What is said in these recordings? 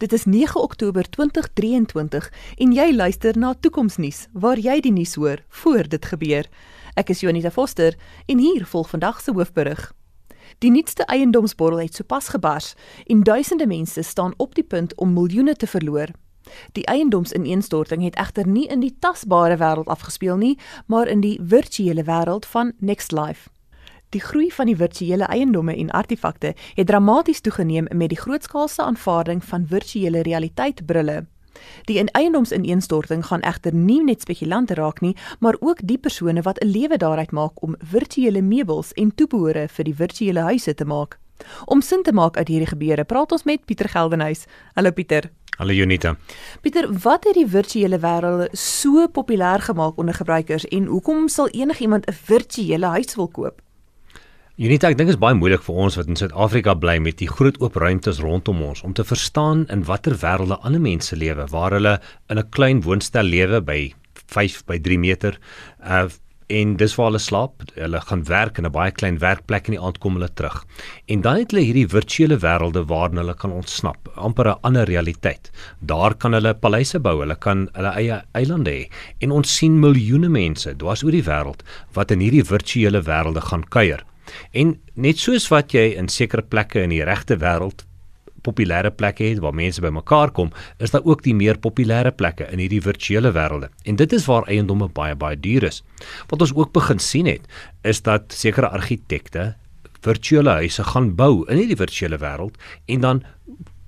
Dit is 9 Oktober 2023 en jy luister na Toekomsnuus waar jy die nuus hoor voor dit gebeur. Ek is Jonita Foster en hier volg vandag se hoofberig. Die nuutste eiendomsborrel het sopas gebars en duisende mense staan op die punt om miljoene te verloor. Die eiendomsineenstorting het egter nie in die tasbare wêreld afgespeel nie, maar in die virtuele wêreld van Next Life. Die groei van die virtuele eiendomme en artefakte het dramaties toegeneem met die grootskaalse aanvaarding van virtuele realiteit brille. Die eiendomsineenstorting gaan egter nie net spekulante raak nie, maar ook die persone wat 'n lewe daaruit maak om virtuele meubels en toebehore vir die virtuele huise te maak. Om sin te maak uit hierdie gebeure, praat ons met Pieter Geldenhuys. Hallo Pieter. Hallo Junita. Pieter, wat het die virtuele wêreld so populêr gemaak onder gebruikers en hoekom sal enigiemand 'n virtuele huis wil koop? Unita, ek dink is baie moeilik vir ons wat in Suid-Afrika bly met die groot oop ruimtes rondom ons om te verstaan in watter wêrelde ander mense lewe waar hulle in 'n klein woonstel lewe by 5 by 3 meter uh en dis waar hulle slaap. Hulle gaan werk in 'n baie klein werkplek en die aand kom hulle terug. En dan het hulle hierdie virtuele wêrelde waarin hulle kan ontsnap, amper 'n ander realiteit. Daar kan hulle paleise bou, hulle kan hulle eie eilande hê. En ons sien miljoene mense dwars oor die wêreld wat in hierdie virtuele wêrelde gaan kuier. En net soos wat jy in sekere plekke in die regte wêreld populêre plekke het waar mense bymekaar kom, is daar ook die meer populêre plekke in hierdie virtuele wêrelde. En dit is waar eiendomme baie baie duur is. Wat ons ook begin sien het, is dat sekere argitekte virtuele huise gaan bou in hierdie virtuele wêreld en dan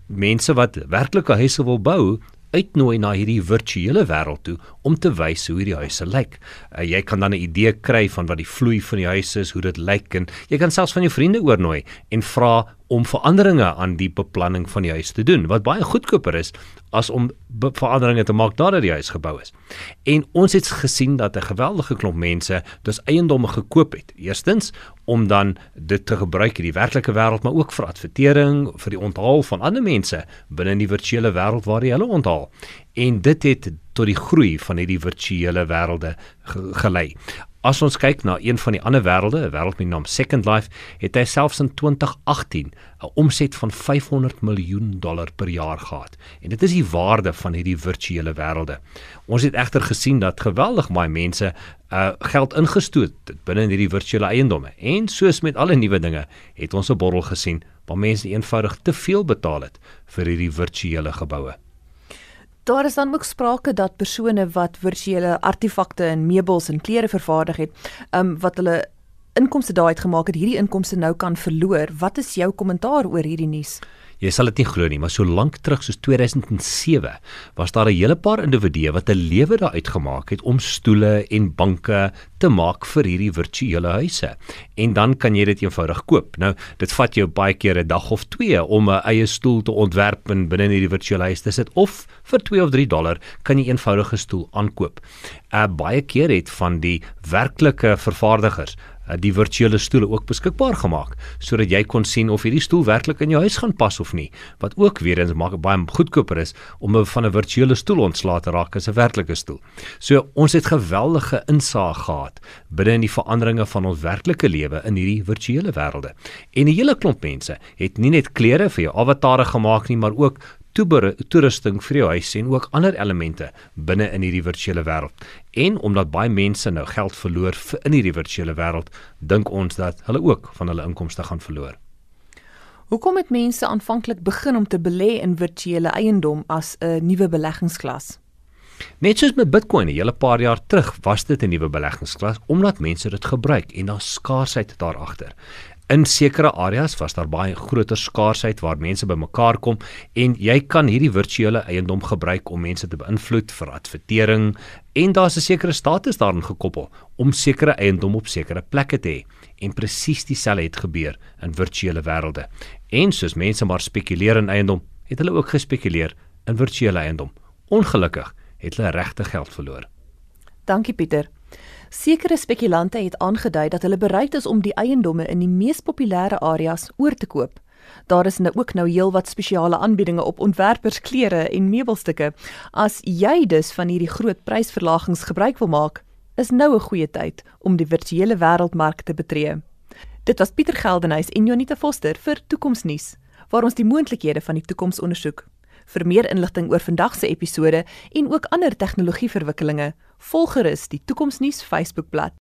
mense wat werklike huise wil bou uitnooi na hierdie virtuele wêreld toe om te wys hoe hierdie huise lyk. Uh, jy kan dan 'n idee kry van wat die vloei van die huis is, hoe dit lyk en jy kan selfs van jou vriende oornooi en vra om veranderinge aan die beplanning van die huis te doen wat baie goedkoper is as om veranderinge te maak nadat die huis gebou is. En ons het gesien dat 'n geweldige klomp mense dus eiendomme gekoop het. Eerstens om dan dit te gebruik in die werklike wêreld maar ook vir advertering, vir die onthaal van ander mense binne in die virtuele wêreld waar jy hulle onthaal. En dit het tot die groei van hierdie virtuele wêrelde gelei. As ons kyk na een van die ander wêrelde, 'n wêreld met die naam Second Life, het hy selfs in 2018 'n omset van 500 miljoen dollar per jaar gehad. En dit is die waarde van hierdie virtuele wêrelde. Ons het egter gesien dat geweldig baie mense uh geld ingestoot het binne in hierdie virtuele eiendomme. En soos met alle nuwe dinge, het ons 'n borrel gesien waar mense eenvoudig te veel betaal het vir hierdie virtuele geboue. Daar is dan ook sprake dat persone wat virtuele artefakte en meubels en klere vervaardig het, ehm um, wat hulle inkomste daai het gemaak het, hierdie inkomste nou kan verloor. Wat is jou kommentaar oor hierdie nuus? Jy sal dit nie glo nie, maar so lank terug soos 2007 was daar 'n hele paar individue wat 'n lewe daar uitgemaak het om stoele en banke te maak vir hierdie virtuele huise. En dan kan jy dit eenvoudig koop. Nou, dit vat jou baie keer 'n dag of 2 om 'n eie stoel te ontwerp en binne in hierdie virtuele huis te sit of vir 2 of 3 dollar kan jy 'n eenvoudige stoel aankoop. Uh baie keer het van die werklike vervaardigers Eh, die virtuele stoele ook beskikbaar gemaak sodat jy kon sien of hierdie stoel werklik in jou huis gaan pas of nie wat ook weer eens maak baie goedkoper is om van 'n virtuele stoel ontslae te raak as 'n werklike stoel. So ons het geweldige insaag gehad binne in die veranderinge van ons werklike lewe in hierdie virtuele wêrelde. En 'n hele klomp mense het nie net klere vir jou avatare gemaak nie, maar ook toerusting vir jou huis en ook ander elemente binne in hierdie virtuele wêreld. En omdat baie mense nou geld verloor in hierdie virtuele wêreld, dink ons dat hulle ook van hulle inkomste gaan verloor. Hoekom het mense aanvanklik begin om te belê in virtuele eiendom as 'n nuwe beleggingsklas? Net soos met Bitcoin 'n hele paar jaar terug was dit 'n nuwe beleggingsklas omdat mense dit gebruik en daar's skaarsheid daar agter. In sekere areas was daar baie groter skaarsheid waar mense bymekaar kom en jy kan hierdie virtuele eiendom gebruik om mense te beïnvloed vir advertering en daar's 'n sekere status daarin gekoppel om sekere eiendom op sekere plekke te hê. En presies dieselfde het gebeur in virtuele wêrelde. En soos mense maar spekuleer in eiendom, het hulle ook gespekuleer in virtuele eiendom. Ongelukkig het hulle regte geld verloor. Dankie Pieter. Sekere spekulante het aangedui dat hulle bereid is om die eiendomme in die mees populêre areas oor te koop. Daar is nou ook nou heelwat spesiale aanbiedinge op ontwerpersklere en meubelstukke. As jy dus van hierdie groot prysverlagings gebruik wil maak, is nou 'n goeie tyd om die virtuele wêreldmark te betree. Dit was Pieter Geldenhuys en Jonita Foster vir Toekomsnuus, waar ons die moontlikhede van die toekoms ondersoek. Vir meer inligting oor vandag se episode en ook ander tegnologieverwikkelinge, volg gerus die Toekomsnuus Facebookblad.